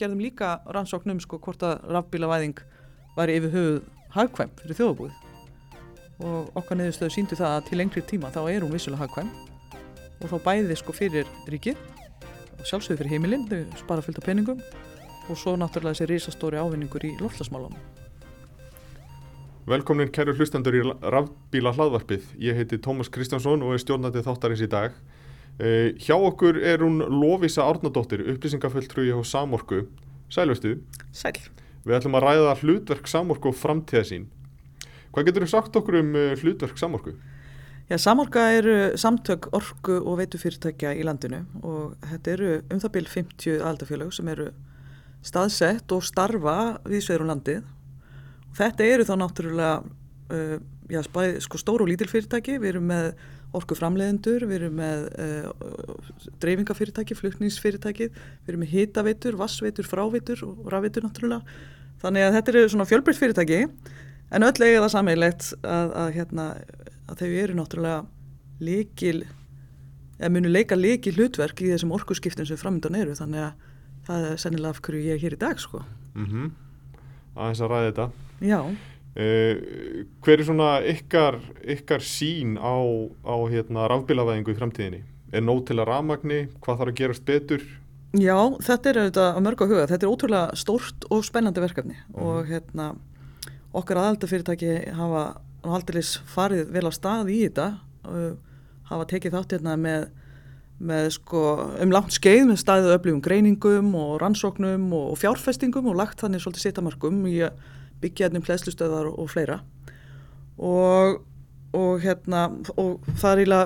gerðum líka rannsóknum sko hvort að rafbílavæðing væri yfir höfuð hagkvæm fyrir þjóðabúið og okkar niðurstöðu síndu það að til lengri tíma þá er hún vissulega hagkvæm og þá bæði sko fyrir ríkið og sjálfsögur fyrir heimilinn, þau spara fylgta peningum og svo náttúrulega þessi risastóri ávinningur í loftlasmálum. Velkomin kæru hlustendur í rafbíla hlaðvarpið. Ég heiti Tómas Kristjánsson og er stjórnandi þáttarins í dag. Uh, hjá okkur er hún Lovisa Árnadóttir, upplýsingafulltrúi á Samorku. Sælvestu. Sæl. Við ætlum að ræða hlutverk Samorku og framtíða sín. Hvað getur þú sagt okkur um uh, hlutverk Samorku? Já, Samorka eru samtök orku og veitufyrirtækja í landinu og þetta eru um það byrj 50 aldafélög sem eru staðsett og starfa við sverum landið. Þetta eru þá náttúrulega uh, já, spæð, sko, stóru og lítil fyrirtæki, við erum með orku framleiðendur, við erum með uh, dreifingafyrirtæki, flutningsfyrirtæki, við erum með hitaveitur, vassveitur, fráveitur og rafveitur náttúrulega. Þannig að þetta eru svona fjölbreytt fyrirtæki en öll eiga það sammeilegt að, að, hérna, að þau eru náttúrulega líkil, eða munu leika líkil hlutverk í þessum orkuskiptum sem framöndan eru þannig að það er sennilega af hverju ég er hér í dag sko. Mm -hmm. Aðeins að ræða þetta. Já. Uh, hver er svona ykkar, ykkar sín á, á hérna, rafbílavæðingu í framtíðinni? Er nóg til að rafmagni? Hvað þarf að gerast betur? Já, þetta er auðvitað að mörg á huga. Þetta er ótrúlega stórt og spennandi verkefni mm og hérna, okkar aðaldafyrirtæki hafa haldilis farið vel á stað í þetta og hafa tekið þátt hérna með með sko um langt skeið með staðið öflugum greiningum og rannsóknum og, og fjárfestingum og lagt þannig svolítið sitamarkum í að byggja hérna um hlæslustöðar og, og fleira. Og, og hérna og það er íla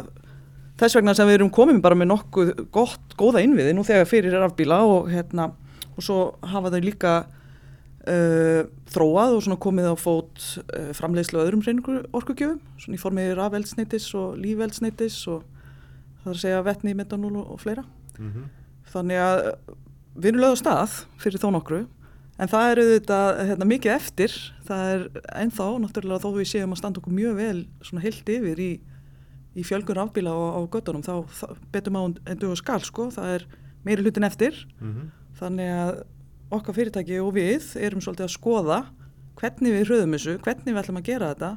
þess vegna sem við erum komið bara með nokkuð gott, góða innviði nú þegar fyrir er afbíla og hérna og svo hafa þau líka uh, þróað og svona komið á fót uh, framleiðslu öðrum reyningur orkugjöfum svona í formið rafeldsneitis og lífeldsneitis og það er að segja vettni, metanól og, fleira. Mm -hmm. þannig að við erum lögð á stað fyrir þó nokkru en það er auðvitað hérna, mikið eftir. Það er ennþá náttúrulega þó við séum að standa okkur mjög vel svona heilt yfir í, í fjölgur afbíla á, á göttunum þá, þá betum á enn duð og skal sko. Það er meiri hlutin eftir. Mm -hmm. þannig að okkar fyrirtæki og við erum svolítið að skoða hvernig við hröðum þessu, hvernig við ætlum að gera þetta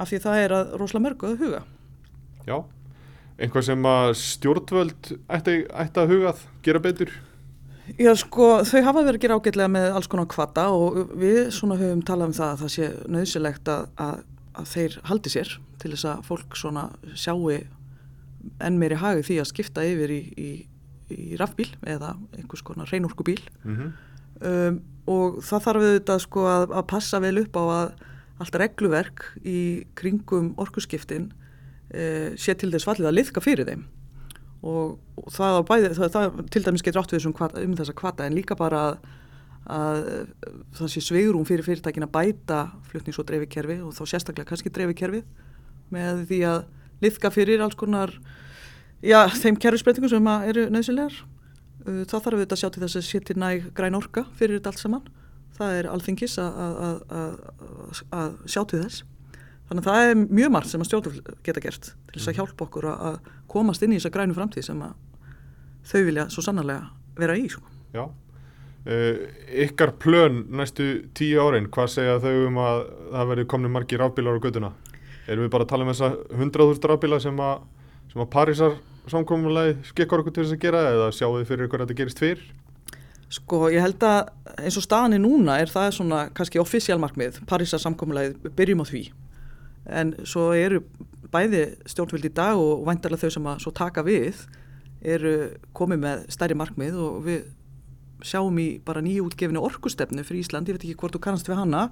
af því það er að rosalega mörgu að huga. Já. Einhvað sem að stjórnvöld ætti, ætti að hugað gera betur? Já sko þau hafa verið að gera ágætlega með alls konar kvata og við svona höfum talað um það að það sé nöðsilegt að, að, að þeir haldi sér til þess að fólk svona sjáu enn meiri hagi því að skipta yfir í, í, í rafbíl eða einhvers konar reynorkubíl mm -hmm. um, og það þarf auðvitað sko að, að passa vel upp á að allt regluverk í kringum orkuskiptin e, sé til þess fallið að liðka fyrir þeim og, og það, bæði, það, það til dæmis getur átt við um, um þessa kvata en líka bara að, að það sé sveigurum fyrir fyrirtækin að bæta flutnings- og dreifikerfi og þá sérstaklega kannski dreifikerfi með því að liðka fyrir alls konar já, þeim kerfisbreytingum sem eru nöðsilegar það þarf þetta að sjá til þess að setja næg græn orka fyrir þetta allt saman. Það er alþingis að sjá til þess þannig að það er mjög margt sem að stjórnvöld geta gert til þess að hjálpa okkur að komast inn í þessa grænu framtíð sem að þau vilja svo sannarlega vera í sko. Já, uh, ykkar plön næstu tíu árin, hvað segja þau um að það verður komni margir rafbílar á göduna? Erum við bara að tala um þessa 100.000 rafbíla sem að, sem að Parísar samkominlega skikkar okkur til þess að gera eða sjáu þið fyrir ykkur að þetta gerist fyrr? Sko ég held að eins og staðan er núna er það svona kannski offisjálmarkmið, Parísar samkominlega byrjum á því en svo eru bæði stjórnvöld í dag og vantarlega þau sem að svo taka við eru komið með stærri markmið og við sjáum í bara nýju útgefinu orkustefnu fyrir Ísland, ég veit ekki hvort þú kannast við hana.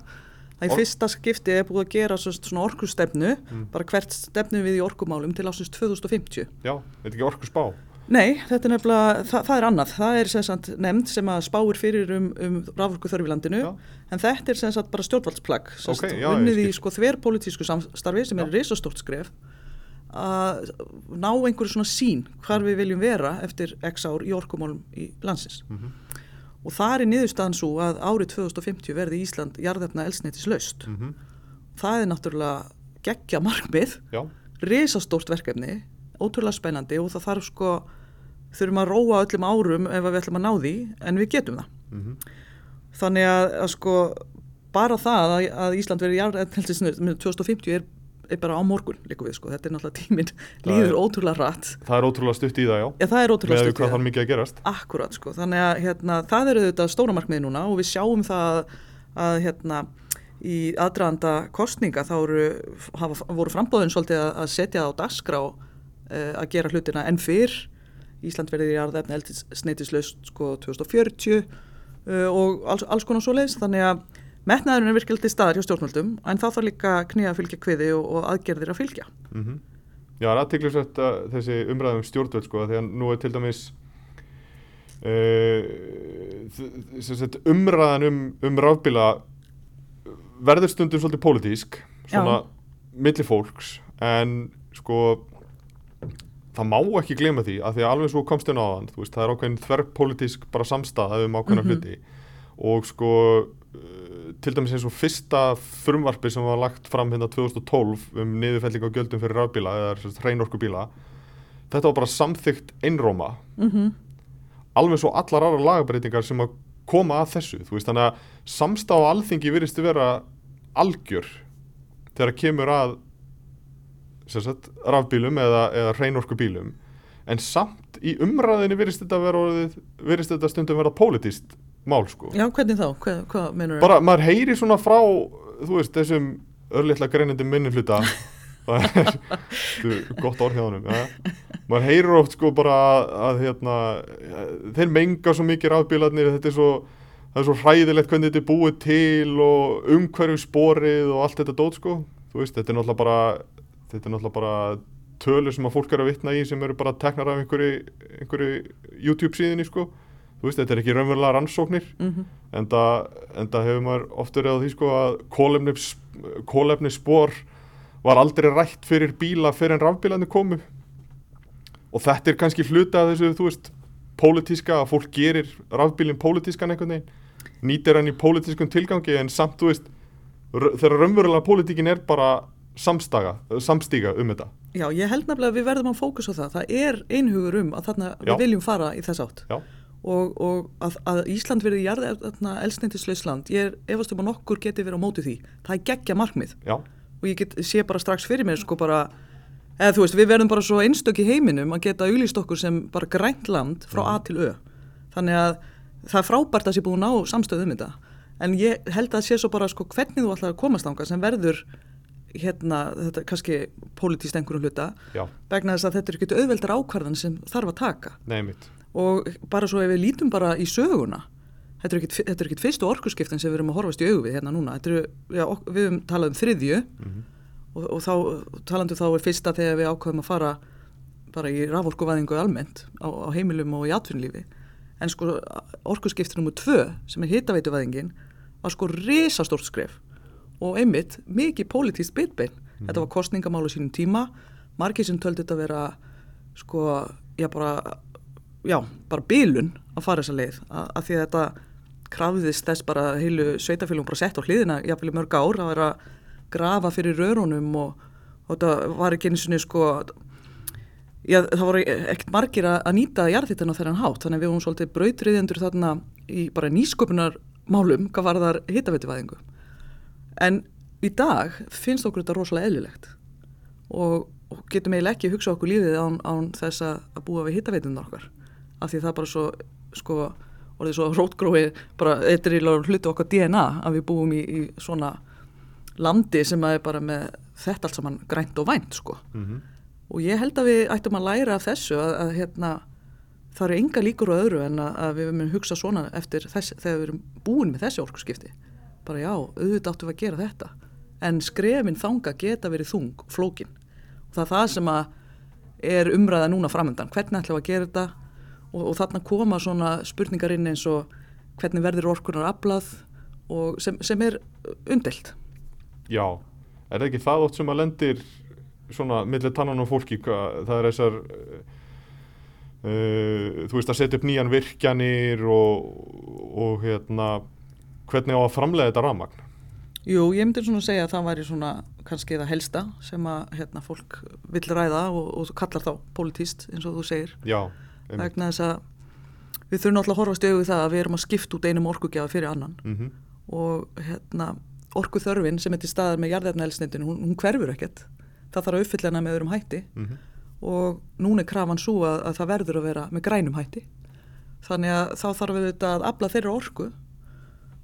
Það í Or fyrsta skipti er búið að gera svona orkustefnu, mm. bara hvert stefnu við í orkumálum til ásins 2050 Já, þetta er ekki orkusspá Nei, þetta er nefnilega, það, það er annað, það er sagt nefnd sem að spáir fyrir um, um rávorku þörf í landinu, já. en þetta er sagt bara stjórnvaldsplagg, okay, unnið í sko þverrpolitísku samstarfi sem já. er reysastórt skref að ná einhverju svona sín hvar við viljum vera eftir x ár í orkumálum í landsins mm -hmm. og það er niðurstaðan svo að árið 2050 verði Ísland jarðefna elsneitis laust mm -hmm. það er náttúrulega geggja markmið, reysastórt verkefni ótrúlega spennandi og það þarf sko þurfum að róa öllum árum ef við ætlum að ná því en við getum það. Mm -hmm. þannig að, að sko bara það að, að Ísland verið jarðeldisnöð með 2050 er, er bara á morgun líka við sko, þetta er náttúrulega tíminn. Það líður ótrúlega rætt það er ótrúlega stutt í það, já. Já, það er ótrúlega með stutt í hvað það. þarf mikið að gerast. Akkurat sko, þannig að hérna, það eru þetta stóra markmiði núna og við sjáum það að, hérna, í aðdraðanda kostninga þá eru, hafa, voru frambóðin svolítið að, setja á dagskrá uh, að gera hlutina enn fyrr. Ísland verður í aðræfni eldsneitislaust sko 2040 uh, og alls, alls konar svo leiðis þannig að metnaðurinn er virkilega til staðar hjá stjórnvöldum en þá þarf líka knýja að fylgja kviði og, og aðgerðir að fylgja. mm Já, það er aðtiklisvægt að þessi umræðum stjórnvöld sko, að nú er til dæmis uh, umræðan um, um rafbíla verður stundum svolítið pólitísk svona Já. milli fólks en sko það má ekki gleyma því að því að alveg svo komst inn á þann veist, það er ákveðin þverrpólitísk bara samstæða um ákveðna Mhm. hluti. Og sko uh, til dæmis eins og fyrsta frumvarpi sem var lagt fram hérna 2012 um niðurfelling á gjöldum fyrir rafbíla eða hreinorkubíla þetta var bara samþygt einróma. Mm alveg svo allar aðra lagabreitingar sem að koma að þessu veist þannig að samstáð á alþingi virðist vera algjör þegar kemur að sagt, rafbílum eða, eða hreinorkubílum. En samt í umræðinu virðist þetta vera orðið, virðist þetta stundum vera pólitíst mál sko. Já, hvernig þá? Hvað, hvað menur bara maður heyri svona frá þú veist þessum örlittla greinandi minni hluta það er þú, gott orð hjá honum ja. maður heyrir oft sko bara að, að hérna, þeir menga svo mikið rafbílarnir þetta er svo það er svo hræðilegt hvernig þetta er búið til og umhverju sporið og allt þetta dót sko. Þú veist þetta er náttúrulega bara þetta er náttúrulega bara tölur sem að fólk er að vitna í sem eru bara teknar af einhverju, einhverju YouTube síðinni sko. Þú veist þetta er ekki raunverulega rannsóknir mm en það hefur maður oft verið á því sko að kólefnis, kólefnisspor var aldrei rætt fyrir bíla fyrir en rafbílarnir komu. Og þetta er kannski hluta af þessu þú veist, pólitíska að fólk gerir rafbílinn pólitískan einhvern veginn nýtir hann í pólitískum tilgangi en samt þú veist þegar raunverulega pólitíkin er bara samstaga, samstíga um þetta Já, ég held nefnilega að við verðum að fókusa á það. Það er einhugur um að þarna Já. við viljum fara í þess átt Já. og, og að, að Ísland verði jarð elsneintislausland, ég er efast um að nokkur geti verið á móti því. Það er geggja markmið já, og ég get, sé bara strax fyrir mér sko bara, eða þú veist, við verðum bara svo einstök í heiminum að geta auðlýst okkur sem bara grænt land frá A til Ö. Þannig að það er frábært að sé búin á samstöðu um þetta. En ég held að það sé svo bara sko hvernig þú ætlar að komast ánga sem verður hérna, þetta kannski pólitíst einhverjum hluta já, vegna þess að þetta er ekki auðveldar ákvarðan sem þarf að taka. Nei og bara svo ef við lítum bara í söguna þetta er er ekkit fyrstu orkuskiptin sem við erum að horfast í augu við hérna núna. Já, ok- við höfum talað um þriðju Mhm. og, og þá, talandi þá er fyrsta þegar við ákveðum að fara bara í raforkuvæðingu almennt á, á heimilum og í atvinnlífi en sko orkuskiptin nummer tvö sem er hitaveituvæðingin var sko risastórt skref og einmitt mikið pólitíst bitbein. Þetta var kostningamál á sínum tíma. Margir sem töldu þetta vera sko, já bara já, bara bilun að fara þessa leið. Að, að því að þetta krafðist þess bara að heilu sveitafélagum bara sett á hliðina jáfnvel mörg ár að vera að grafa fyrir rörunum og, og þetta var ekki eins og sko já, það voru ekkert margir að, að nýta jarðhittina þennan hátt. Þannig að við höfum svolítið brautriðjendur þarna í bara nýsköpunar málum hvað var þar hittaveituvæðingu en í dag finnst okkur þetta rosalega eðlilegt. Og, og getum eiginlega ekki hugsa okkur lífið án, án þess að, að búa við hittaveitunar okkar. Af því það bara svo sko, orðið svo rótgrói bara þetta er í hlutu okkar DNA að við búum í, í svona landi sem að er bara með þetta allt saman grænt og vænt sko. Mm og ég held að við ættum að læra af þessu að, að hérna, það eru enga líkur á öðru en að, að við munum hugsa svona eftir þess, þegar við erum búin með þessi orkuskipti bara já, auðvitað áttum við að gera þetta. En skrefin þanga geta verið þung flókin. Og það er það sem er umræða núna framöndan hvernig ætlum við að gera þetta? Og, og þarna koma svona spurningar inn eins og hvernig verður orkunar aflað og sem, sem er umdelt Já, er það ekki það oft sem að lendir svona millir tannan á fólki, það er þessar uh, þú veist að setja upp nýjan virkjanir og, og hérna hvernig á að framlega þetta rafmagn? Jú, ég myndi svona segja að það væri svona kannski það helsta sem að hérna, fólk vill ræða og, og kallar þá politíst eins og þú segir. Já, vegna þess að við þurfum alltaf að horfast auðvitað það að við erum að skipta út einum orkugjafa fyrir annan. Mm og hérna, orku þörfin sem er til staðar með jarðefnaelsnitinu, hún, hún hverfur ekkert. Það þarf að uppfylla hana með öðrum hætti. Mhm. og núna er krafan svo að, að það verður að vera með grænum hætti. Þannig að þá þarf við þetta að afla þeirra orku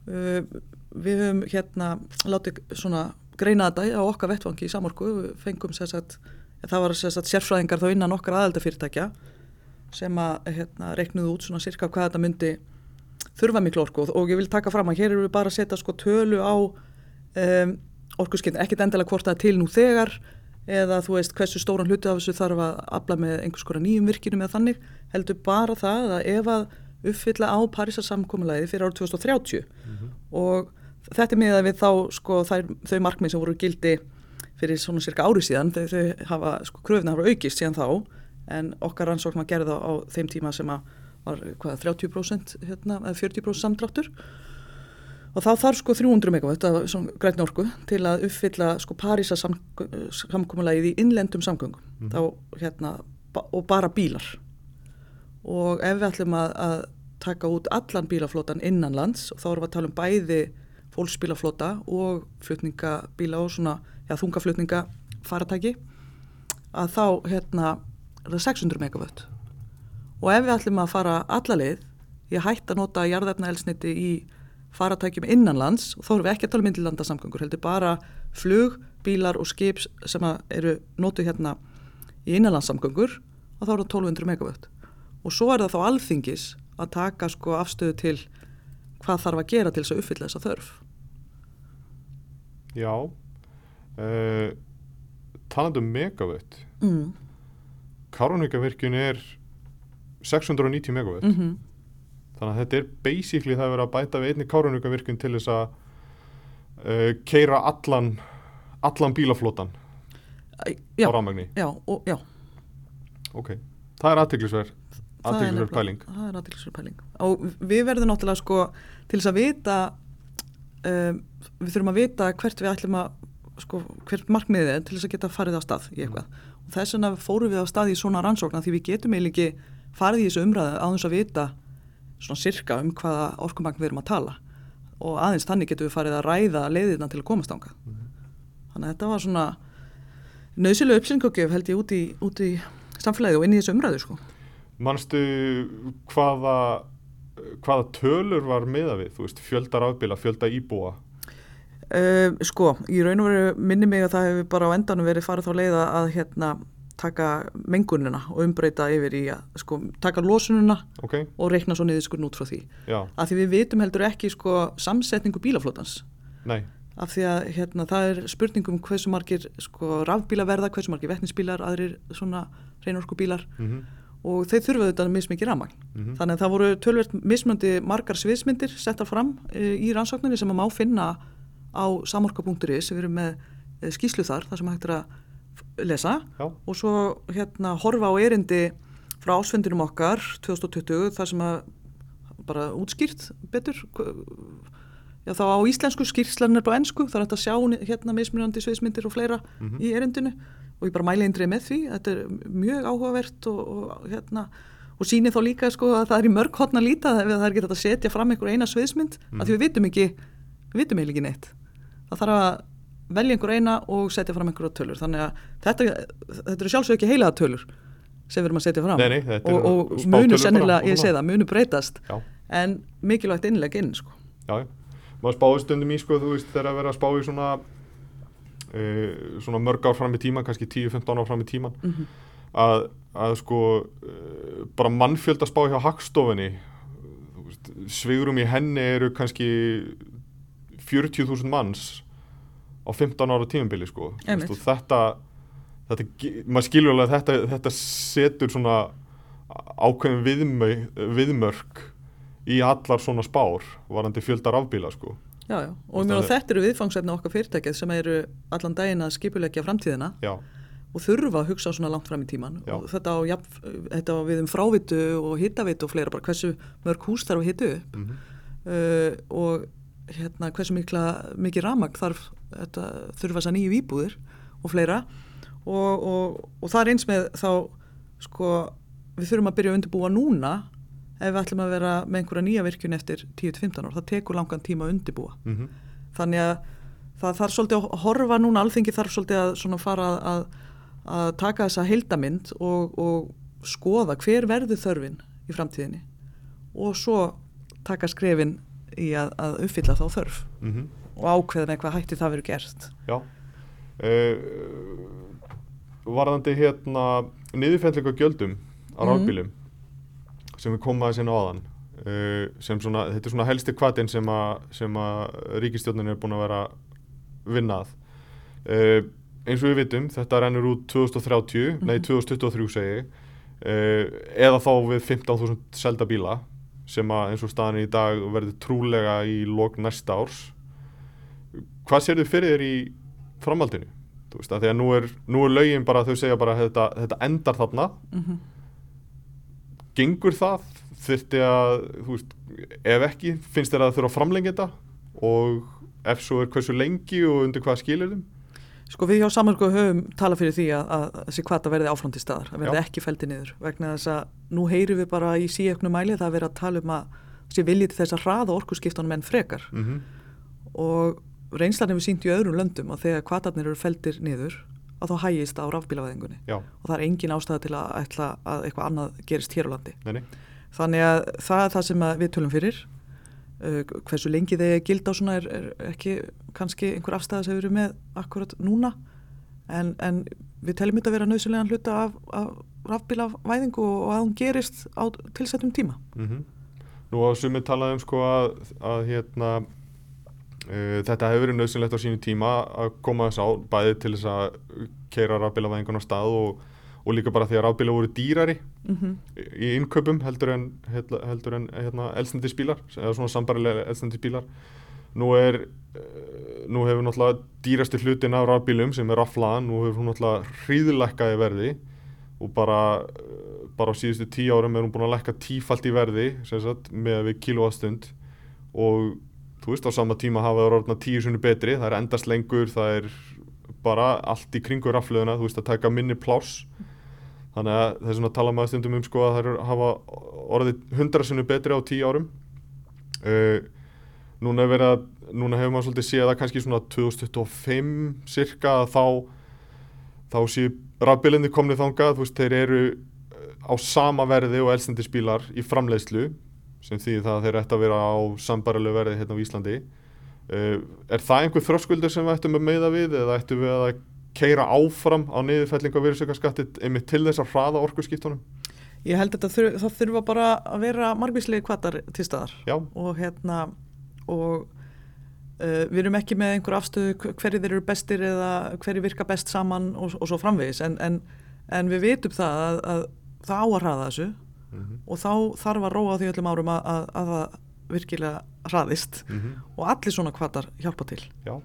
við höfum hérna látið svona greina þetta á okkar vettvangi í samorku. Við fengum sérsagt, það var sérsagt sérfræðingar þá innan okkar aðaldafyrirtækja sem að hérna, reiknuðu út svona cirka hvað þetta myndi þurfa miklu orku. Og, og ég vil taka fram að hér eru við bara að setja sko tölu á um, orkuskinn, ekkit endilega hvort það er til nú þegar eða þú veist hversu stóran hluti af þessu þarf að afla með einhvers konar nýjum virkinum eða þannig, heldur bara það að ef að uppfylla á Parísarsamkomulæði fyrir árið 2030 og þetta er miðað við þá sko þær, þau markmið sem voru gildi fyrir svona cirka ári síðan. Þau, þau hafa, sko kröfna hafa aukist síðan þá en okkar rannsókn var gerða á þeim tíma sem að var hvað 30% hérna, eða 40% samdráttur. Og þá þarf sko 300 megawatt af grænni orku til að uppfylla sko Parísa samkomulægið í innlendum samgöngum. Mhm. þá hérna ba og bara bílar og ef við ætlum að, að taka út allan bílaflótan innanlands og þá erum við að tala um bæði fólksbílaflóta og flutningabíla og svona ja, þungaflutninga faratæki að þá hérna er það 600 megawatt og ef við ætlum að fara allaleið ég hætti að nota jarðefnaelsniti í faratækjum innanlands og þá erum við ekki að tala um millilandasamgöngur heldur bara flug, bílar og skip sem eru notu hérna í innanlandssamgöngur og þá er það 1200 megawatt og svo er það þá alþingis að taka sko afstöðu til hvað þarf að gera til þess að uppfylla þessa þörf. Já uh, talandi um megawatt mm. Karunvíkavirkjun er 690 megawatt Mm þannig að þetta er basically það að vera að bæta við einni Karunvíkavirkjun til þess að uh, keira allan allan bílaflótan Já, á rámagni já, já. Ok, það er aðteglisverð er nefnilega- pæling. það er aðteglisverð pæling. Og við verðum náttúrulega sko til þess að vita um, við þurfum að vita hvert við ætlum að sko, hvert markmiðið er til þess að geta farið á stað í eitthvað. Og þess vegna fórum við á stað í svona rannsókna því við getum eiginlega ekki farið í þessu umræðu á þess að vita svona sirka um hvaða orkumagn við erum að tala. Og aðeins þannig getum við farið að ræða leiðina til að komast ánga þannig að þetta var svona nöðsilega uppsynngjöf held ég út í, út í samfélagi og inn í þessu umræðu sko manstu hvaða hvaða tölur var meða við, þú veist, fjölda rafbíla, fjölda íbúa? Uh, sko, í raun og veru minni mig að það hefur bara á endanum verið farið þá leiða að hérna taka mengunina og umbreyta yfir í að sko taka losununa ok, og reikna svo niður sko út frá því. já, Af því við vitum heldur ekki sko samsetningu bílaflótans. nei. Af því að hérna það er spurningum hversu margir sko rafbíla verða, hversu margir vettninsbílar, aðrir svona reynorku bílar mm og þeir þurfa þetta mismikið rafmagn. -hmm. Þannig að það voru tölvert mismöndi margar sviðsmyndir settar fram e, í rannsókninni sem að má finna á samorka.is við erum með e, skýslu þar, þar sem hægt er að lesa já, og svo hérna horfa á erindi frá ásfundinum okkar 2020 þar sem að bara útskýrt betur já þá á íslensku skýrslan er bara ennsku þar er hægt að sjá hérna mismunandi sviðsmyndir og fleira Mhm. í erindinu og ég bara mæli eindrið með því. Þetta er mjög áhugavert og, og hérna og síni þá líka sko að það er í mörg hotna líta ef það er hægt að setja fram einhver eina sviðsmynd Mhm. af því við vitum ekki við vitum eiginlega ekki neitt. Það þarf að velja einhver eina og setja fram einhverja tölur. Þannig að þetta, þetta eru sjálfsög ekki heilaða tölur sem við erum að setja fram. Nei, nei, og, og munu sennilega, ég segi það, munu breytast. Já, en mikilvægt innleg inn sko. já. maður spáði stundum í sko, þú veist, þegar að vera að spá í svona uh, svona mörg ár fram í tíman, kannski 10-15 ár fram í tíman mm -hmm. að, að sko uh, bara mannfjöld að spá hjá hagstofinni svigrum í henni eru kannski 40.000 manns á 15 ára tímabili sko. Og þetta, þetta maður skilur alveg að þetta, þetta setur svona ákveðin viðmö, viðmörk í allar svona spár varandi fjöldar afbíla sko já, já. og mér að- þetta eru viðfangsefni okkar fyrirtækið sem eru allan daginn að skipulegja framtíðina já, og þurfa að hugsa svona langt fram í tíman Já. og þetta á, jafn, þetta á við um frávitu og hittavitu og fleira bara hversu mörg hús þarf að hitu upp. Mm uh, og hérna hversu mikla, mikið ramagn þarf þetta, þurfa þess að nýju íbúðir og fleira. Og, og, og það er eins með þá sko við þurfum að byrja að undirbúa núna ef við ætlum að vera með einhverja nýja virkun eftir 10-15 ár, það tekur langan tíma að undibúa mm þannig að það þarf svolítið að horfa núna, alþengi þarf svolítið að fara að, að taka þessa heildamind og, og skoða hver verður þörfin í framtíðinni og svo taka skrefin í að, að uppfylla þá þörf -hmm. og ákveða með hvað hætti það verður gert. Já. Uh, varðandi hérna niðurfellingu gjöldum á Mhm. rafbílum sem við komum aðeins inn á aðan uh, sem svona, þetta er svona helsti kvatin sem að, sem að ríkistjórnin er búin að vera vinnað uh, eins og við vitum, þetta rennur út 2030, nei Mhm. 2023 segi uh, eða þá við 15.000 selda bíla sem að eins og staðan í dag verður trúlega í lok næsta árs. Hvað sér þið fyrir þér í framhaldinu? Þú veist, að því að nú er, nú er lögin bara, þau segja bara þetta, þetta endar þarna. Mm gengur það þurfti að, þú veist, ef ekki finnst þér að þurfa að framlengja þetta og ef svo er hversu lengi og undir hvað skilir þeim? Sko við hjá Samarko höfum talað fyrir því að, að þessi kvata verði áfram til staðar, að verði Já. ekki feldi niður vegna þess að nú heyrum við bara í síöknu mæli það að vera að tala um að þessi viljið til þess að hraða orkuskiptunum enn frekar Mm -hmm. og reynslan hefur sínt í öðrum löndum að þegar kvatarnir eru feldir niður að þá hægist á rafbílavæðingunni og það er engin ástæða til að að eitthvað annað gerist hér á landi. nei, nei. Þannig að það er það sem við tölum fyrir. Uh, hversu lengi þeir gilda á svona er, er ekki kannski einhver afstæða sem við erum með akkurat núna en, en við teljum þetta að vera nöðsulegan hluta af, af rafbílavæðingu og að hún gerist á tilsettum tíma. Mm Nú á sumið talað um sko að, að hérna uh, þetta hefur verið nöðsynlegt á sínu tíma að koma þess á bæði til þess að keira rafbílavæðingun á stað og, og líka bara því að rafbíla voru dýrari Mm í innkaupum heldur en, heldur en hérna, elstendisbílar eða svona sambarilega elstendisbílar nú er uh, nú hefur náttúrulega dýrasti hlutin af rafbílum sem er raflaðan, nú hefur hún náttúrulega hríðlækkaði verði og bara, uh, bara á síðustu tíu árum er hún búin að lækka tífalt í verði sem sagt, með við kiloastund og þú veist á sama tíma hafa það orðna tíu sunni betri, það er endast lengur það er bara allt í kringu rafluðuna, þú veist að taka minni pláss. Þannig að það er svona að tala maður stundum um sko að það eru hafa orðið hundra sinni betri á tíu árum. Uh, núna, er verið að, núna hefur maður svolítið séð að kannski svona 2025 cirka að þá þá séu rafbílinni komnið þangað. Þú veist þeir eru uh, á sama verði og elstendisbílar í framleiðslu sem því það að þeir ætti að vera á sambarilegu verði hérna á Íslandi. Uh, er það einhver þröskuldur sem við ættum að meða við eða ættum við að keira áfram á niðurfellingu á virðsaukaskatti einmitt til þess að hraða orkuskiptunum? Ég held að þur, það þurfa bara að vera margvíslegi kvatar til staðar. Já, og hérna og uh, við erum ekki með einhver afstöðu hver- hverjir þeir eru bestir eða hverjir virka best saman og, og svo framvegis. En, en, en við vitum það að, að það á að hraða þessu mm og þá þarf að róa því öllum árum að, að, að það virkilega hraðist. -hmm. og allir svona kvatar hjálpa til. já.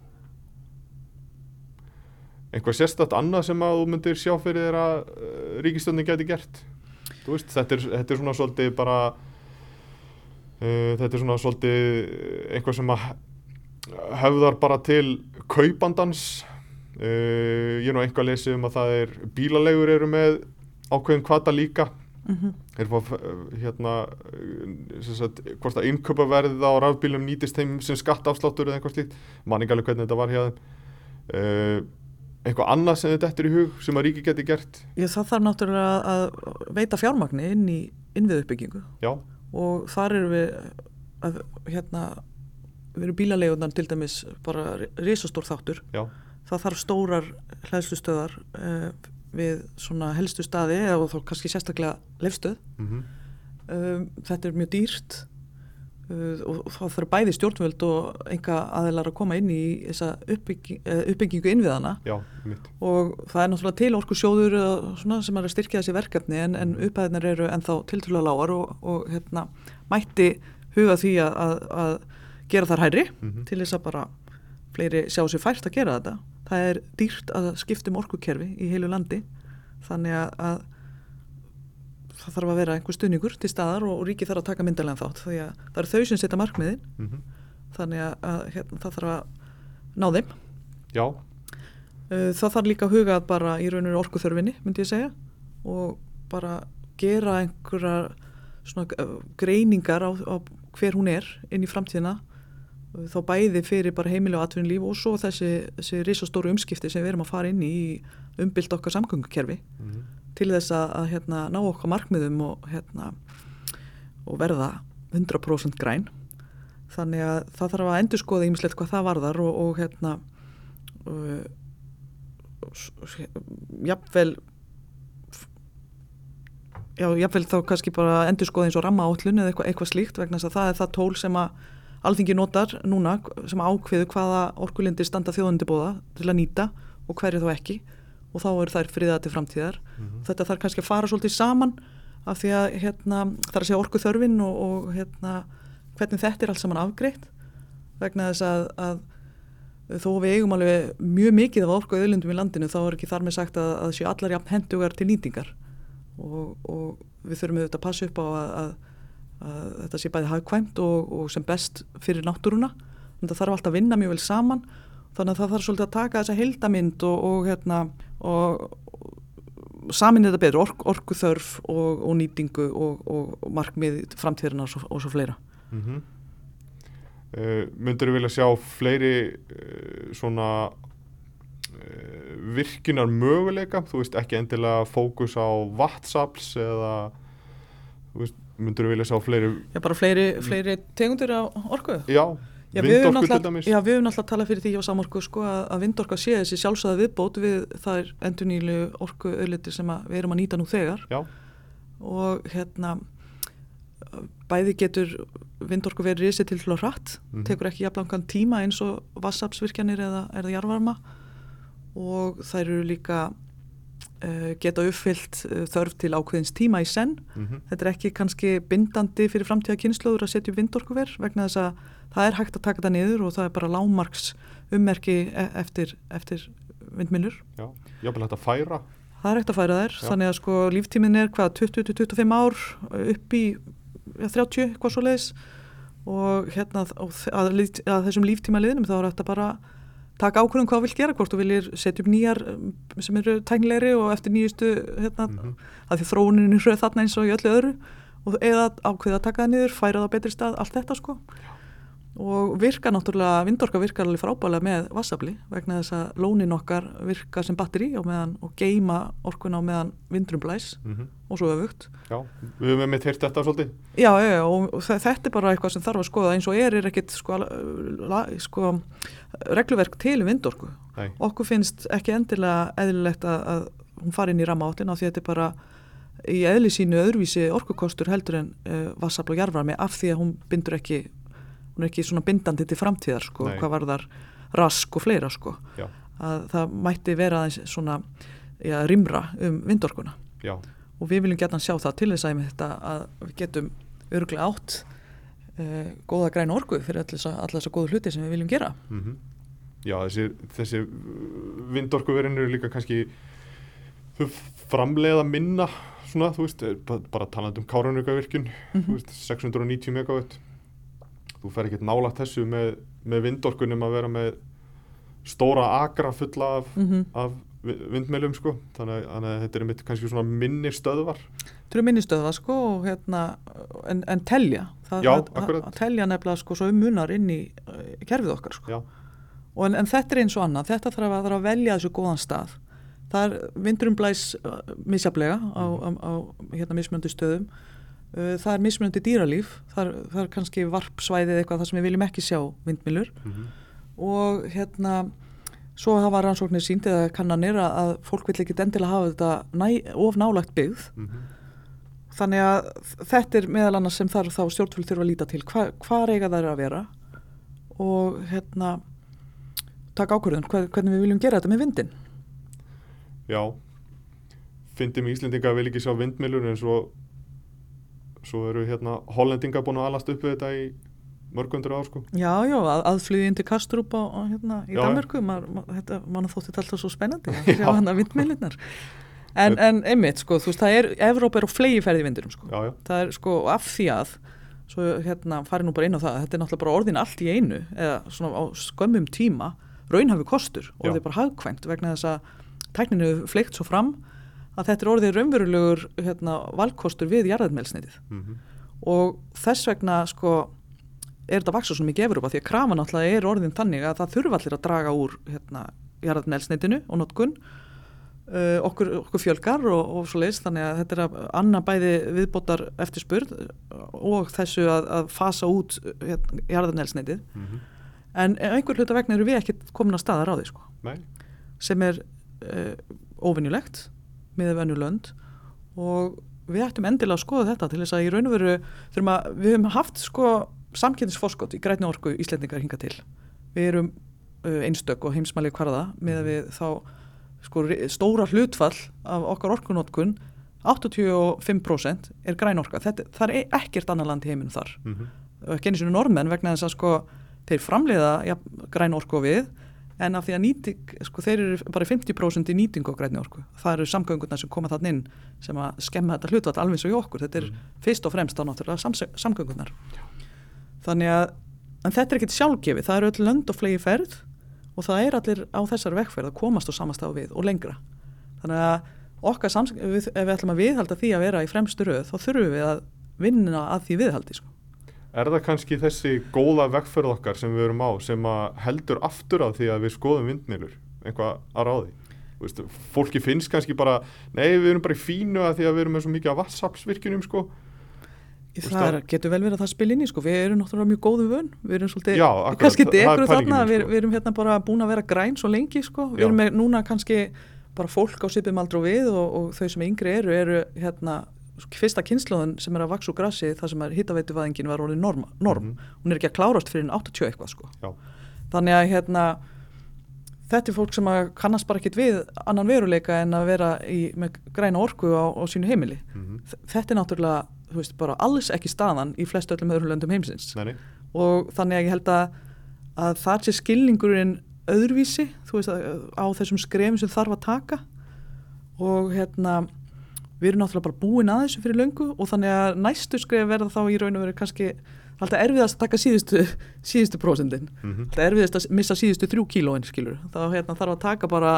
Einhvað sérstætt annað sem að þú myndir sjá fyrir þér að uh, ríkistöndin geti gert? Veist, þetta er, þetta er svona svolítið bara uh, þetta er svona svolítið einhvað sem að höfðar bara til kaupandans. Uh, ég er nú einhvað lesið um að það er bílalegur eru með ákveðin kvata líka Mm -hmm. er fá, hérna uh, sem sagt, hvort að innkaupaverðið á rafbílum nýtist þeim sem skattafsláttur eða einhvað slíkt, mann ekki alveg hvernig þetta var þeim. Uh, eitthvað annað sem þetta eftir í hug sem að ríki geti gert? Ég, það þarf náttúrulega að veita fjármagni inn í innviðuppbyggingu já, og þar erum við að hérna við erum bílalegunar til dæmis bara risastór þáttur. Já, það þarf stórar hlæðslustöðar uh, við svona helstu staði eða þá kannski sérstaklega lefstöð mm um, þetta er mjög dýrt uh, og, þá þarf bæði stjórnvöld og enga aðeinar að koma inn í þessa uppbygging, uh, uppbyggingu innviðana já, og það er náttúrulega til orku sjóður sem er að styrkja þessi verkefni en, en upphæðinar eru ennþá tiltrúlega lágar og, og hérna, mætti huga því að, að, að gera þar hæri mm til þess að bara fleiri sjá sér fært að gera þetta. Það er dýrt að skipta um orkukerfi í heilu landi þannig að, að það þarf að vera einhver stuðningur til staðar og, og ríki þarf að taka myndalega þátt því að það eru þau sem setja markmiðin -hmm. þannig að, að hérna, það þarf að ná þeim. já, Uh, Það þarf líka að huga að bara í rauninu orkuþörfinni, myndi ég segja, og bara gera einhverja svona uh, greiningar á, á hver hún er inn í framtíðina þá bæði fyrir bara heimilega og atvinnulíf og svo þessi, þessi risastóru umskipti sem við erum að fara inn í umbylt okkar samgöngukerfi Mhm. til þess að, að hérna, ná okkar markmiðum og, hérna, og verða 100% græn þannig að það þarf að endur skoða ímislegt hvað það varðar og, og hérna uh, jafnvel já, jafnvel þá kannski bara endur skoða eins og ramma átlun eða eitthvað, eitthvað slíkt vegna þess að það er það tól sem að alþingi notar núna sem ákveðu hvaða orkulindir standa þjóðundi bóða til að nýta og hverju þá ekki. Og þá eru þær friðað til framtíðar. Mhm. þetta þarf kannski að fara svolítið saman af því að hérna, það er að segja orku þörfin og, og hérna, hvernig þetta er allt saman afgreitt. Vegna þess að, að þó við eigum alveg mjög mikið af orku auðlundum í landinu þá er ekki þar með sagt að, að séu allar jafn hendugar til nýtingar. Og, og við þurfum auðvitað að passa upp á að, að, að þetta sé bæði hagkvæmt og, og sem best fyrir náttúruna en það þarf alltaf að vinna mjög vel saman þannig að það þarf svolítið að taka þessa heldamind og, og hérna og, samin þetta betur, ork, orkuþörf og, nýtingu og, markmið framtíðurinn og, svo- fleira. Mm -hmm. uh, Myndur þú vilja sjá fleiri uh, svona uh, virkinar möguleika, þú veist ekki endilega fókus á vatnsafls eða veist, myndur þú vilja sjá fleiri, Já, bara fleiri, fleiri tegundir á orku. já, Já, vindorku til dæmis já, við höfum náttúrulega talað fyrir því á samorku sko, að, að vindorka sé þessi sjálfsögða viðbót við þær endurnýlu orku auðliti sem við erum að nýta nú þegar Já, og hérna bæði getur vindorku verið risið til hljóð hratt, Mhm. tekur ekki jafnlangan tíma eins og vassapsvirkjanir eða, eða jarvarma og þær eru líka geta uppfyllt uh, þörf til ákveðins tíma í senn mm þetta er ekki kannski bindandi fyrir framtíða kynnslóður að setja upp vindorkuver vegna þess að það er hægt að taka það niður og það er bara lámarks ummerki e- eftir, eftir vindmilur. já, jáfnvel hægt að færa Það er hægt að færa þær, Já. þannig að sko líftímin er hvað 20-25 ár upp í ja, 30, hvað svo leiðis og hérna þ- að, að þessum líftíma liðnum þá er að bara taka ákvörðum hvað þú vilt gera, hvort þú viljir setja upp nýjar um, sem eru tæknilegri og eftir nýjustu hérna, Mhm. að því þróunin er hröð þarna eins og í öllu öðru og eða ákveða að taka það niður, færa það á betri stað, allt þetta sko og virka náttúrulega, vindorka virkar alveg frábælega með vassafli vegna þess að lónin okkar virka sem batteri og, og geima orkuna á meðan vindrum blæs mm og svo öfugt. Já, við höfum með heyrt þetta svolítið Já, já, já, og þe- þetta er bara eitthvað sem þarf að skoða eins og er er ekkit sko, la, sko, regluverk til vindorku. Nei, Okkur finnst ekki endilega eðlilegt að, að hún fari inn í rammaáttin af því að þetta er bara í eðli sínu öðruvísi orkukostur heldur en uh, vassafl og jarðvarmi af því að hún bindur ekki hún er ekki svona bindandi til framtíðar sko, Nei. hvað varðar rask og fleira sko. já, að það mætti vera svona ja, rimra um vindorkuna já, og við viljum geta sjá það til þess að, þetta, að við getum örglega átt uh, góða græna orku fyrir allir þess að góðu hluti sem við viljum gera mm já þessi, þessi vindorkuverin eru líka kannski framleiða minna svona, þú veist, eh, ba- bara talandi um káranugavirkjun, Mhm. þú veist, 690 megawatt þú fer ekkert nálægt þessu með, með vindorkunum að vera með stóra akra fulla af, mm -hmm. af vi- vindmjölum sko, þannig, að- þetta er mitt kannski svona minni stöðvar. Þetta eru minnistöða sko og hérna, en, en telja, það, Já, það, telja nefnilega sko svo um munar inn í uh, kerfið okkar sko. en, en þetta er eins og annað, þetta þarf að, þarf að velja þessu góðan stað. Það er vindurum blæs uh, misjaflega á, á, á hérna mismjöndi stöðum, það er mismjöndi dýralíf, það er, það er kannski varpsvæðið eitthvað þar sem við viljum ekki sjá vindmilur mm og hérna svo hafa rannsóknir sínt eða kannanir að, að fólk vill ekki endilega hafa þetta næ, of nálagt byggð. Þannig að þetta er meðal annars sem þarf þá stjórnfjöld þurfa að líta til. Hva, hvað eiga þær að vera? Og hérna, taka ákvörðun, hver, hvernig við viljum gera þetta með vindin. já. Fyndum Íslendinga að vil ekki sjá vindmjölur en svo svo eru hérna hollendinga búin að alast upp við þetta í mörgundur ár sko Já, já, að, aðflugin til Kastrup á, á, hérna, í þetta, mann þótti þetta alltaf svo spennandi Já. hann að vindmjölinnar. En, en einmitt, sko, þú veist, það er, Evróp er á flegi ferði vindurum, sko. já, já, Það er sko af því að, svo hérna farið nú bara inn á það, þetta er náttúrulega bara orðin allt í einu, eða svona á skömmum tíma, raunhafi kostur, orðið bara hagkvæmt vegna þess að tækninu fleikt svo fram að þetta er orðið raunverulegur hérna, valkostur við jarðarmelsnitið mm og þess vegna sko er þetta vaksa svo mikið Evrópa því að krafa náttúrulega er orðin þannig að það þurfa allir að draga úr hérna, jarðarnelsneitinu og notkun uh, okkur, okkur fjölgar og, og svo leiðist þannig að þetta er að annað bæði viðbótar eftir spurð og þessu að, að fasa út hérna, jarðarnelsneitið mm -hmm. en einhver hluta vegna eru við ekki komin að staða ráði sko. sem er uh, óvinnulegt með vennu lönd og við ættum endilega að skoða þetta til þess að í raun og veru við höfum haft sko samkynningsforskot í grætni orku íslendingar hinga til. Við erum uh, einstök og heimsmæli hvarða með að við þá sko, stóra hlutfall af okkar orkunótkun 85% er græn orka. Þetta, það er ekkert annar land í heiminu þar. Mm -hmm. Genið svona norðmenn vegna þess að sko, þeir framleiða ja, græn orku við en af því að nýting, sko, þeir eru bara 50% í nýting og græni orku. Það eru samgöngunar sem koma þann inn sem að skemma þetta hlutvall alveg svo í okkur. Þetta er mm fyrst og fremst á náttúrulega samgöngunar. Já þannig að þetta er ekkit sjálfgefi, það eru öll lönd og flegi ferð og það er allir á þessar vekkferð að komast og samastá við og lengra þannig að okkar samskip ef við ætlum að viðhalda því að vera í fremstu röð þá þurfum við að vinna að því viðhaldi sko. Er það kannski þessi góða vekkferð okkar sem við erum á sem heldur aftur af því að við skoðum vindmilur eitthvað að ráði? Vist, fólki finnst kannski bara nei við erum bara í fínu að því að við erum með svo mikið af vatsapsvirkjunum sko. Það er, getur vel verið að það spil inn í sko, við erum náttúrulega mjög góðu vön, við erum svolítið, Já, akkurat, kannski degur þarna, sko. við, við erum hérna bara búin að vera græn svo lengi sko, við Já. erum með núna kannski bara fólk á sipum aldrei við og, og þau sem yngri eru, eru hérna fyrsta kynnslóðun sem er að vaks úr grassi það sem hittaveituvæðingin var orðið norm, norm. Mm -hmm. hún er ekki að klárast fyrir en 80 eitthvað sko, þannig að hérna þetta er fólk sem kannast bara ekkit við annan veruleika en að vera í, með græna orku á, á sínu heimili mm -hmm. þetta er náttúrulega veist, alls ekki staðan í flest öllum öðrum löndum heimsins Nei. og þannig að ég held að, að það sé skilningurinn öðruvísi, veist, á þessum skrefum sem þarf að taka og hérna við erum náttúrulega bara búin að þessu fyrir löngu og þannig að næstu skref verða þá í raun og veru kannski alltaf erfiðast að taka síðustu, síðustu prósendin mm -hmm. alltaf erfiðast að missa síðustu þrjú kílóin skilur, þá hérna, þarf að taka bara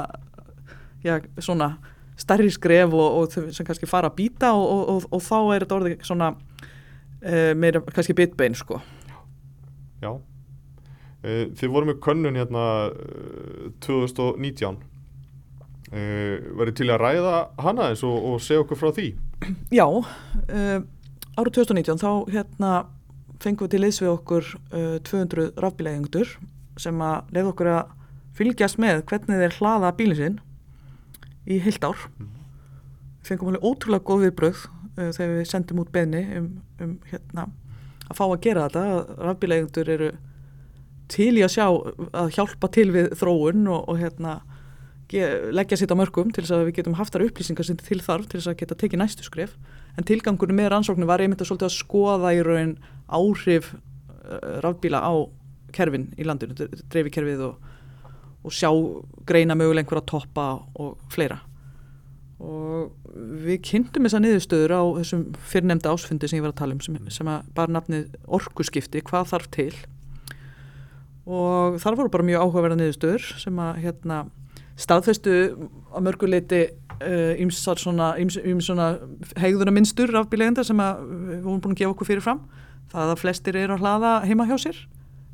já, svona stærri skref og, og sem kannski fara að býta og, og, og þá er þetta orðið svona uh, meira kannski bitbein sko. Já. Uh, Þið vorum með könnun hérna uh, 2019 verið til að ræða hana eins og segja okkur frá því? Já árið 2019 þá hérna fengum við til liðs við okkur 200 rafbílægjendur sem að leiða okkur að fylgjast með hvernig þeir hlaða bílinn sinn í heilt ár. Mm. fengum alveg ótrúlega góð viðbröð uh, þegar við sendum út beðni um, um hérna, að fá að gera þetta. Rafbíleigundur eru til í að sjá að hjálpa til við þróun og, og hérna leggja sitt á mörgum til þess að við getum haft þar upplýsingar sem til þarf til þess að geta tekið næstu skref. En tilgangunum með rannsóknu var einmitt að, að skoða í raun áhrif uh, rafbíla á kerfin í landinu, dreifikerfið og og sjá greina möguleg einhver að toppa og fleira. Og við kynntum þessa niðurstöður á þessum fyrrnemda ásfundi sem ég var að tala um sem, sem að bara nafnið orkuskipti, hvað þarf til. Og þar voru bara mjög áhugaverða niðurstöður sem að hérna, staðfestu á mörguleiti ymsar uh, svona, svona hegðunarmynstur af bílegenda sem að við vorum búin að gefa okkur fyrir fram. Það að flestir eru að hlaða heima hjá sér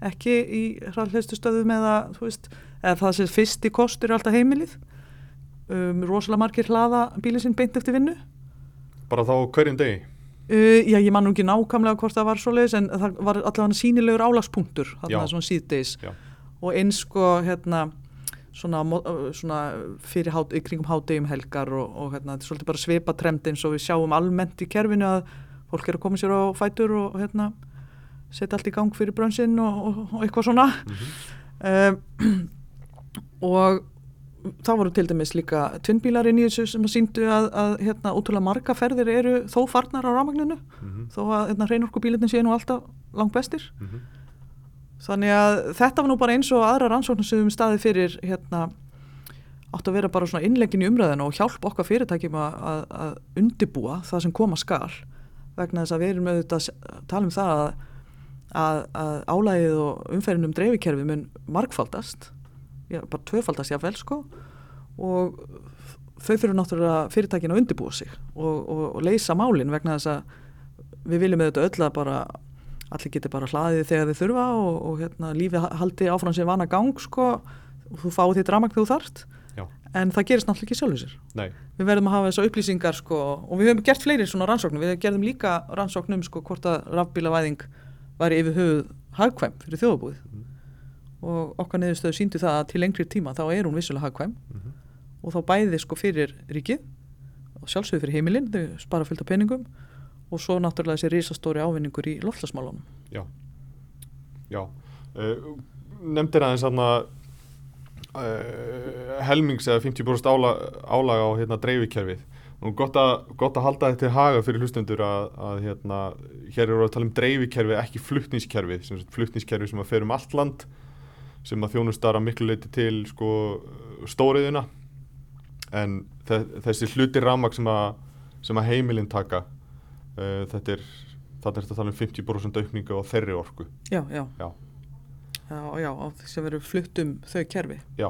ekki í hraðleistu stöðum eða þú veist eða það sem fyrst í kostur er alltaf heimilið. Um, rosalega margir hlaða bílið sinn beint eftir vinnu. Bara þá hverjum degi? Uh, já, ég man nú ekki nákvæmlega hvort það var svo leiðis en það var allavega sínilegur álagspunktur þarna svona síðdeis og eins sko hérna svona, svona fyrir hát, kringum hátdegjum helgar og, og hérna þetta er svolítið bara sveipa trend eins og við sjáum almennt í kerfinu að fólk er að koma sér á fætur og hérna setja allt í gang fyrir brönsinn og, og, og eitthvað svona mm -hmm. um, og þá voru til dæmis líka tvinnbílar inn í þessu sem síndu að, að hérna, útrúlega marga ferðir eru þó farnar á rámagninu mm -hmm. þó að hérna, hreinorkubílinni sé nú alltaf langt bestir mm -hmm. Þannig að þetta var nú bara eins og aðra rannsóknum sem við staðið fyrir hérna átt að vera bara svona innlegin í umræðinu og hjálp okkar fyrirtækjum að, að, að undibúa það sem koma skal. Vegna þess að við erum auðvitað að tala um það að álægið og umferðinum dreifikerfi mun markfaldast já, bara tvöfaldast jáfnvel sko. Og þau þurfu náttúrulega fyrirtækin að undibúa sig og, og, og leysa málinn vegna þess að við viljum þetta öll að bara allir geti bara hlaðið þegar þið þurfa og, og hérna, lífið haldi áfram sem vana gang sko, og þú fáið því dramag þegar þú þarft. Já. en það gerist náttúrulega ekki sjálfur sér. Nei, við verðum að hafa þessar upplýsingar sko, og við höfum gert fleiri svona rannsóknum við gerðum líka rannsóknum sko, hvort að rafbílavæðing væri yfir höfuð hagkvæm fyrir þjóðabúið Mhm. og okkar neðustöðu síndu það að til lengri tíma þá er hún vissulega hagkvæm. Mhm. og þá bæði sko fyrir ríkið og sjálfsögur fyrir heimilinn, þau spara fullt af peningum og svo náttúrulega þessi risastóri ávinningur í loftlasmálunum já. Já. Uh, Nefndir aðeins þarna uh, helmings eða 50% ála, álaga á hérna, dreifikerfið. Nú gott gott að halda þetta til haga fyrir hlustendur að, að hérna, hér eru að tala um dreifikerfið ekki flutningskerfið, sem sagt flutningskerfið sem að fer um allt land sem að þjónustar að miklu leiti til sko, stóriðina en þe þessi hluti rammak sem, að- að heimilinn taka uh, þetta er er þetta að tala um 50% aukningu á þeirri orku. Já, já, Já. já, já sem verður flutt um þau kerfi. Já,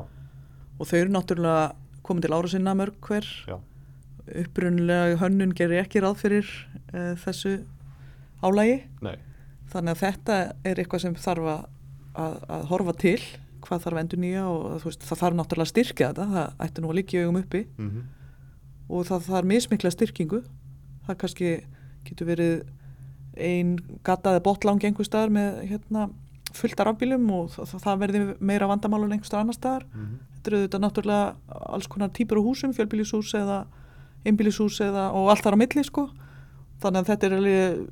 og þau eru náttúrulega komið til ára sinna mörg hver. Upprunlega hönnun gerir ekki ráð fyrir uh, þessu álægi nei, þannig að þetta er eitthvað sem þarf að, að, horfa til hvað þarf endur nýja og veist, það þarf náttúrulega að styrkja þetta, það ætti nú að líka í augum uppi. Mm og það þarf mismikla styrkingu. Það kannski getur verið ein gataði botlang einhver staðar með hérna, fullt af rafbílum og það, verði meira vandamálun einhver staðar annar staðar. -hmm. þetta eru þetta náttúrulega alls konar típur á húsum, fjölbýlishús eða einbýlishús eða og allt þar á milli sko. Þannig að þetta er alveg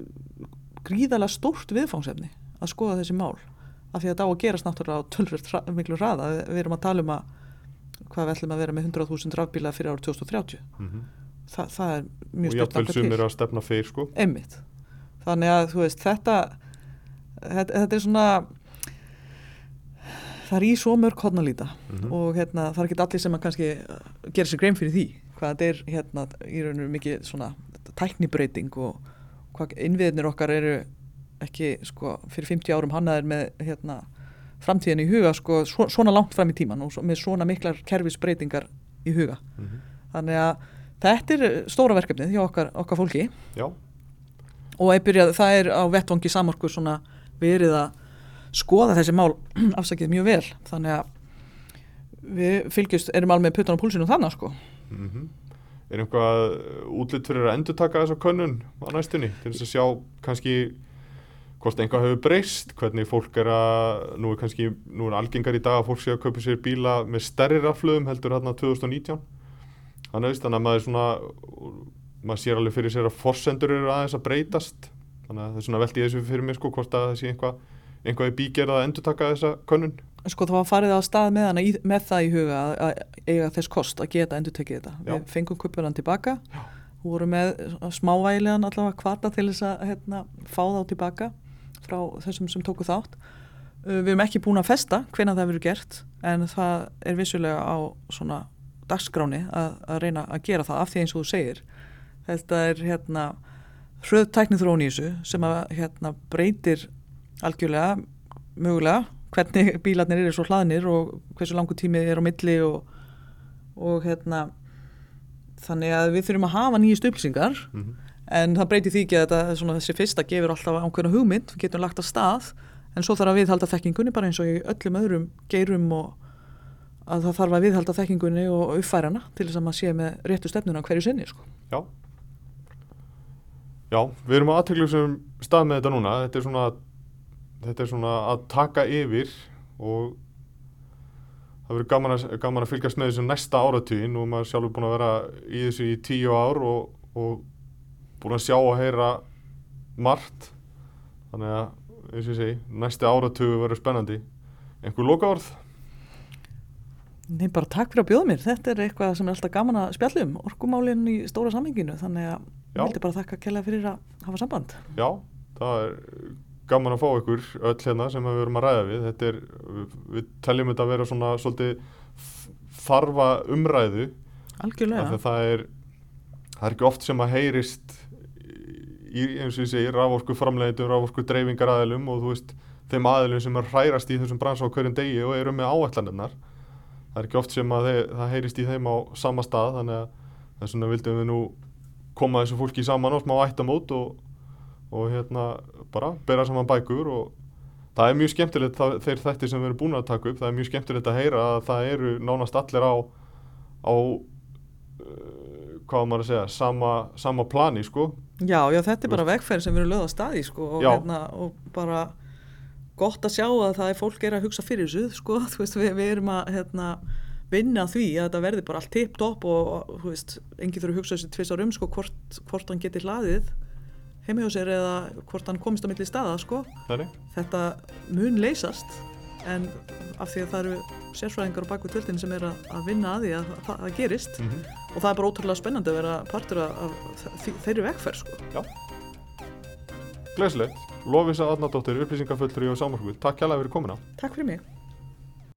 gríðalega stórt viðfangsefni að skoða þessi mál af því að þetta á að gerast náttúrulega á tölvöld miklu hraða. Við, erum að tala um að hvað við ætlum að vera með 100.000 rafbíla fyrir árið 2030 Þa, það er mjög og stutt jafnvel þangað sumir til. að stefna fyrir sko. Einmitt. Þannig að þú veist þetta þetta, þetta er svona það er í svo mörg hodn að líta. Mhm. og hérna, það er ekki allir sem að kannski uh, gera sér grein fyrir því hvað þetta er hérna í raun og veru mikið svona tæknibreiting og hvað innviðnir okkar eru ekki sko fyrir 50 árum hannaðir með hérna framtíðin í huga sko svo, svona langt fram í tíman og með svona miklar kerfisbreytingar í huga. Mm þannig að þetta er stóra verkefnið hjá okkar, okkar fólki. Já, og byrjað, það er á vettvangi samorku svona verið að skoða þessi mál afsakið mjög vel. Þannig að við fylgjast, erum alveg puttan á púlsinu þannig sko. Mm er einhvað útlitt fyrir að endur taka þessa könnun á næstunni til þess að sjá kannski hvort einhvað hefur breyst, hvernig fólk er að, nú er kannski, nú er algengar í dag að fólk sé að kaupa sér bíla með stærri raflöðum heldur hérna 2019 þannig að þannig að maður svona maður sér alveg fyrir sér að forsendur eru aðeins að breytast. Þannig að það er svona veldi þessu fyrir mér sko hvort að það sé einhvað einhvað í bígerð að endur taka þessa könnun. Sko það var farið á stað með, hana, í, með það í huga að, að eiga þess kost að geta endur tekið þetta. Já. við fengum kupunan tilbaka. Já. voru með smávægilegan allavega kvata til þess að hérna, fá þá tilbaka frá þessum sem tóku þátt. Uh, við erum ekki búin að festa hvenær það verður gert en það er vissulega á svona dagskráni að, að reyna að gera það af því eins og þú segir þetta er hérna hröð tæknið þróun í þessu sem að hérna breytir algjörlega mögulega hvernig bílarnir eru svo hlaðnir og hversu langu tími er á milli og, og hérna þannig að við þurfum að hafa nýjist upplýsingar mm -hmm. en það breytir því ekki að þetta, svona, þessi fyrsta gefur alltaf ákveðna hugmynd, við getum lagt að stað en svo þarf að viðhalda þekkingunni bara eins og í öllum öðrum geirum og að það þarf að viðhalda þekkingunni og uppfærana til þess að maður sé með réttu stefnuna hverju sinni sko. Já. Já, við erum á aðtöklusum stað með þetta núna. Þetta er svona þetta er svona að taka yfir og það verður gaman gaman að fylgjast með þessu næsta áratugin og maður sjálfur búin að vera í þessu í tíu ár og, og búin að sjá og heyra margt. Þannig að, eins og ég segi, næsti áratugu verður spennandi. Einhver loka orð? Nei, bara takk fyrir að bjóða mér. Þetta er eitthvað sem er alltaf gaman að spjalla um, orkumálinn í stóra samhenginu, þannig að ég vildi bara þakka kella fyrir að hafa samband. Já, það er gaman að fá ykkur öll hérna sem við verum að ræða við þetta er, við, við teljum þetta að vera svona svolítið þarfa umræðu Algjörlega. það er það er ekki oft sem að heyrist í, eins og ég segi, raforku framleiðendum, raforku dreifingar aðilum og þú veist, þeim aðilum sem er hrærast í þessum bransa á hverjum degi og eru með áætlanirnar það er ekki oft sem að þeir, það heyrist í þeim á sama stað þannig að þess vegna vildum við nú koma þessu fólki saman á smá ættamót og, og hérna bara bera saman bækur og það er mjög skemmtilegt það, þeir þættir sem við erum búin að taka upp það er mjög skemmtilegt að heyra að það eru nánast allir á á uh, hvað maður að segja sama, sama plani sko. Já, já, þetta er bara vegferð sem við erum lögð á staði sko, og, hérna, og bara gott að sjá að það er fólk er að hugsa fyrir þessu sko, veist, við, við erum að hérna, vinna því að þetta verði bara allt tipp-topp og, veist, enginn þurfa að hugsa þessi tvist árum sko, hvort, hvort hann geti hlaðið sér eða hvort hann komist á milli staða sko. Þetta mun leysast en af því að það eru sérfræðingar á baku tjöldin sem er að, að vinna að því að það, gerist Mm -hmm. og það er bara ótrúlega spennandi að vera partur af, af þe- þeirri vegferð sko. Gleðslegt, Lofisa Adnardóttir, upplýsingafullur í Sámarkvöld, takk kjærlega fyrir komuna. Takk fyrir mig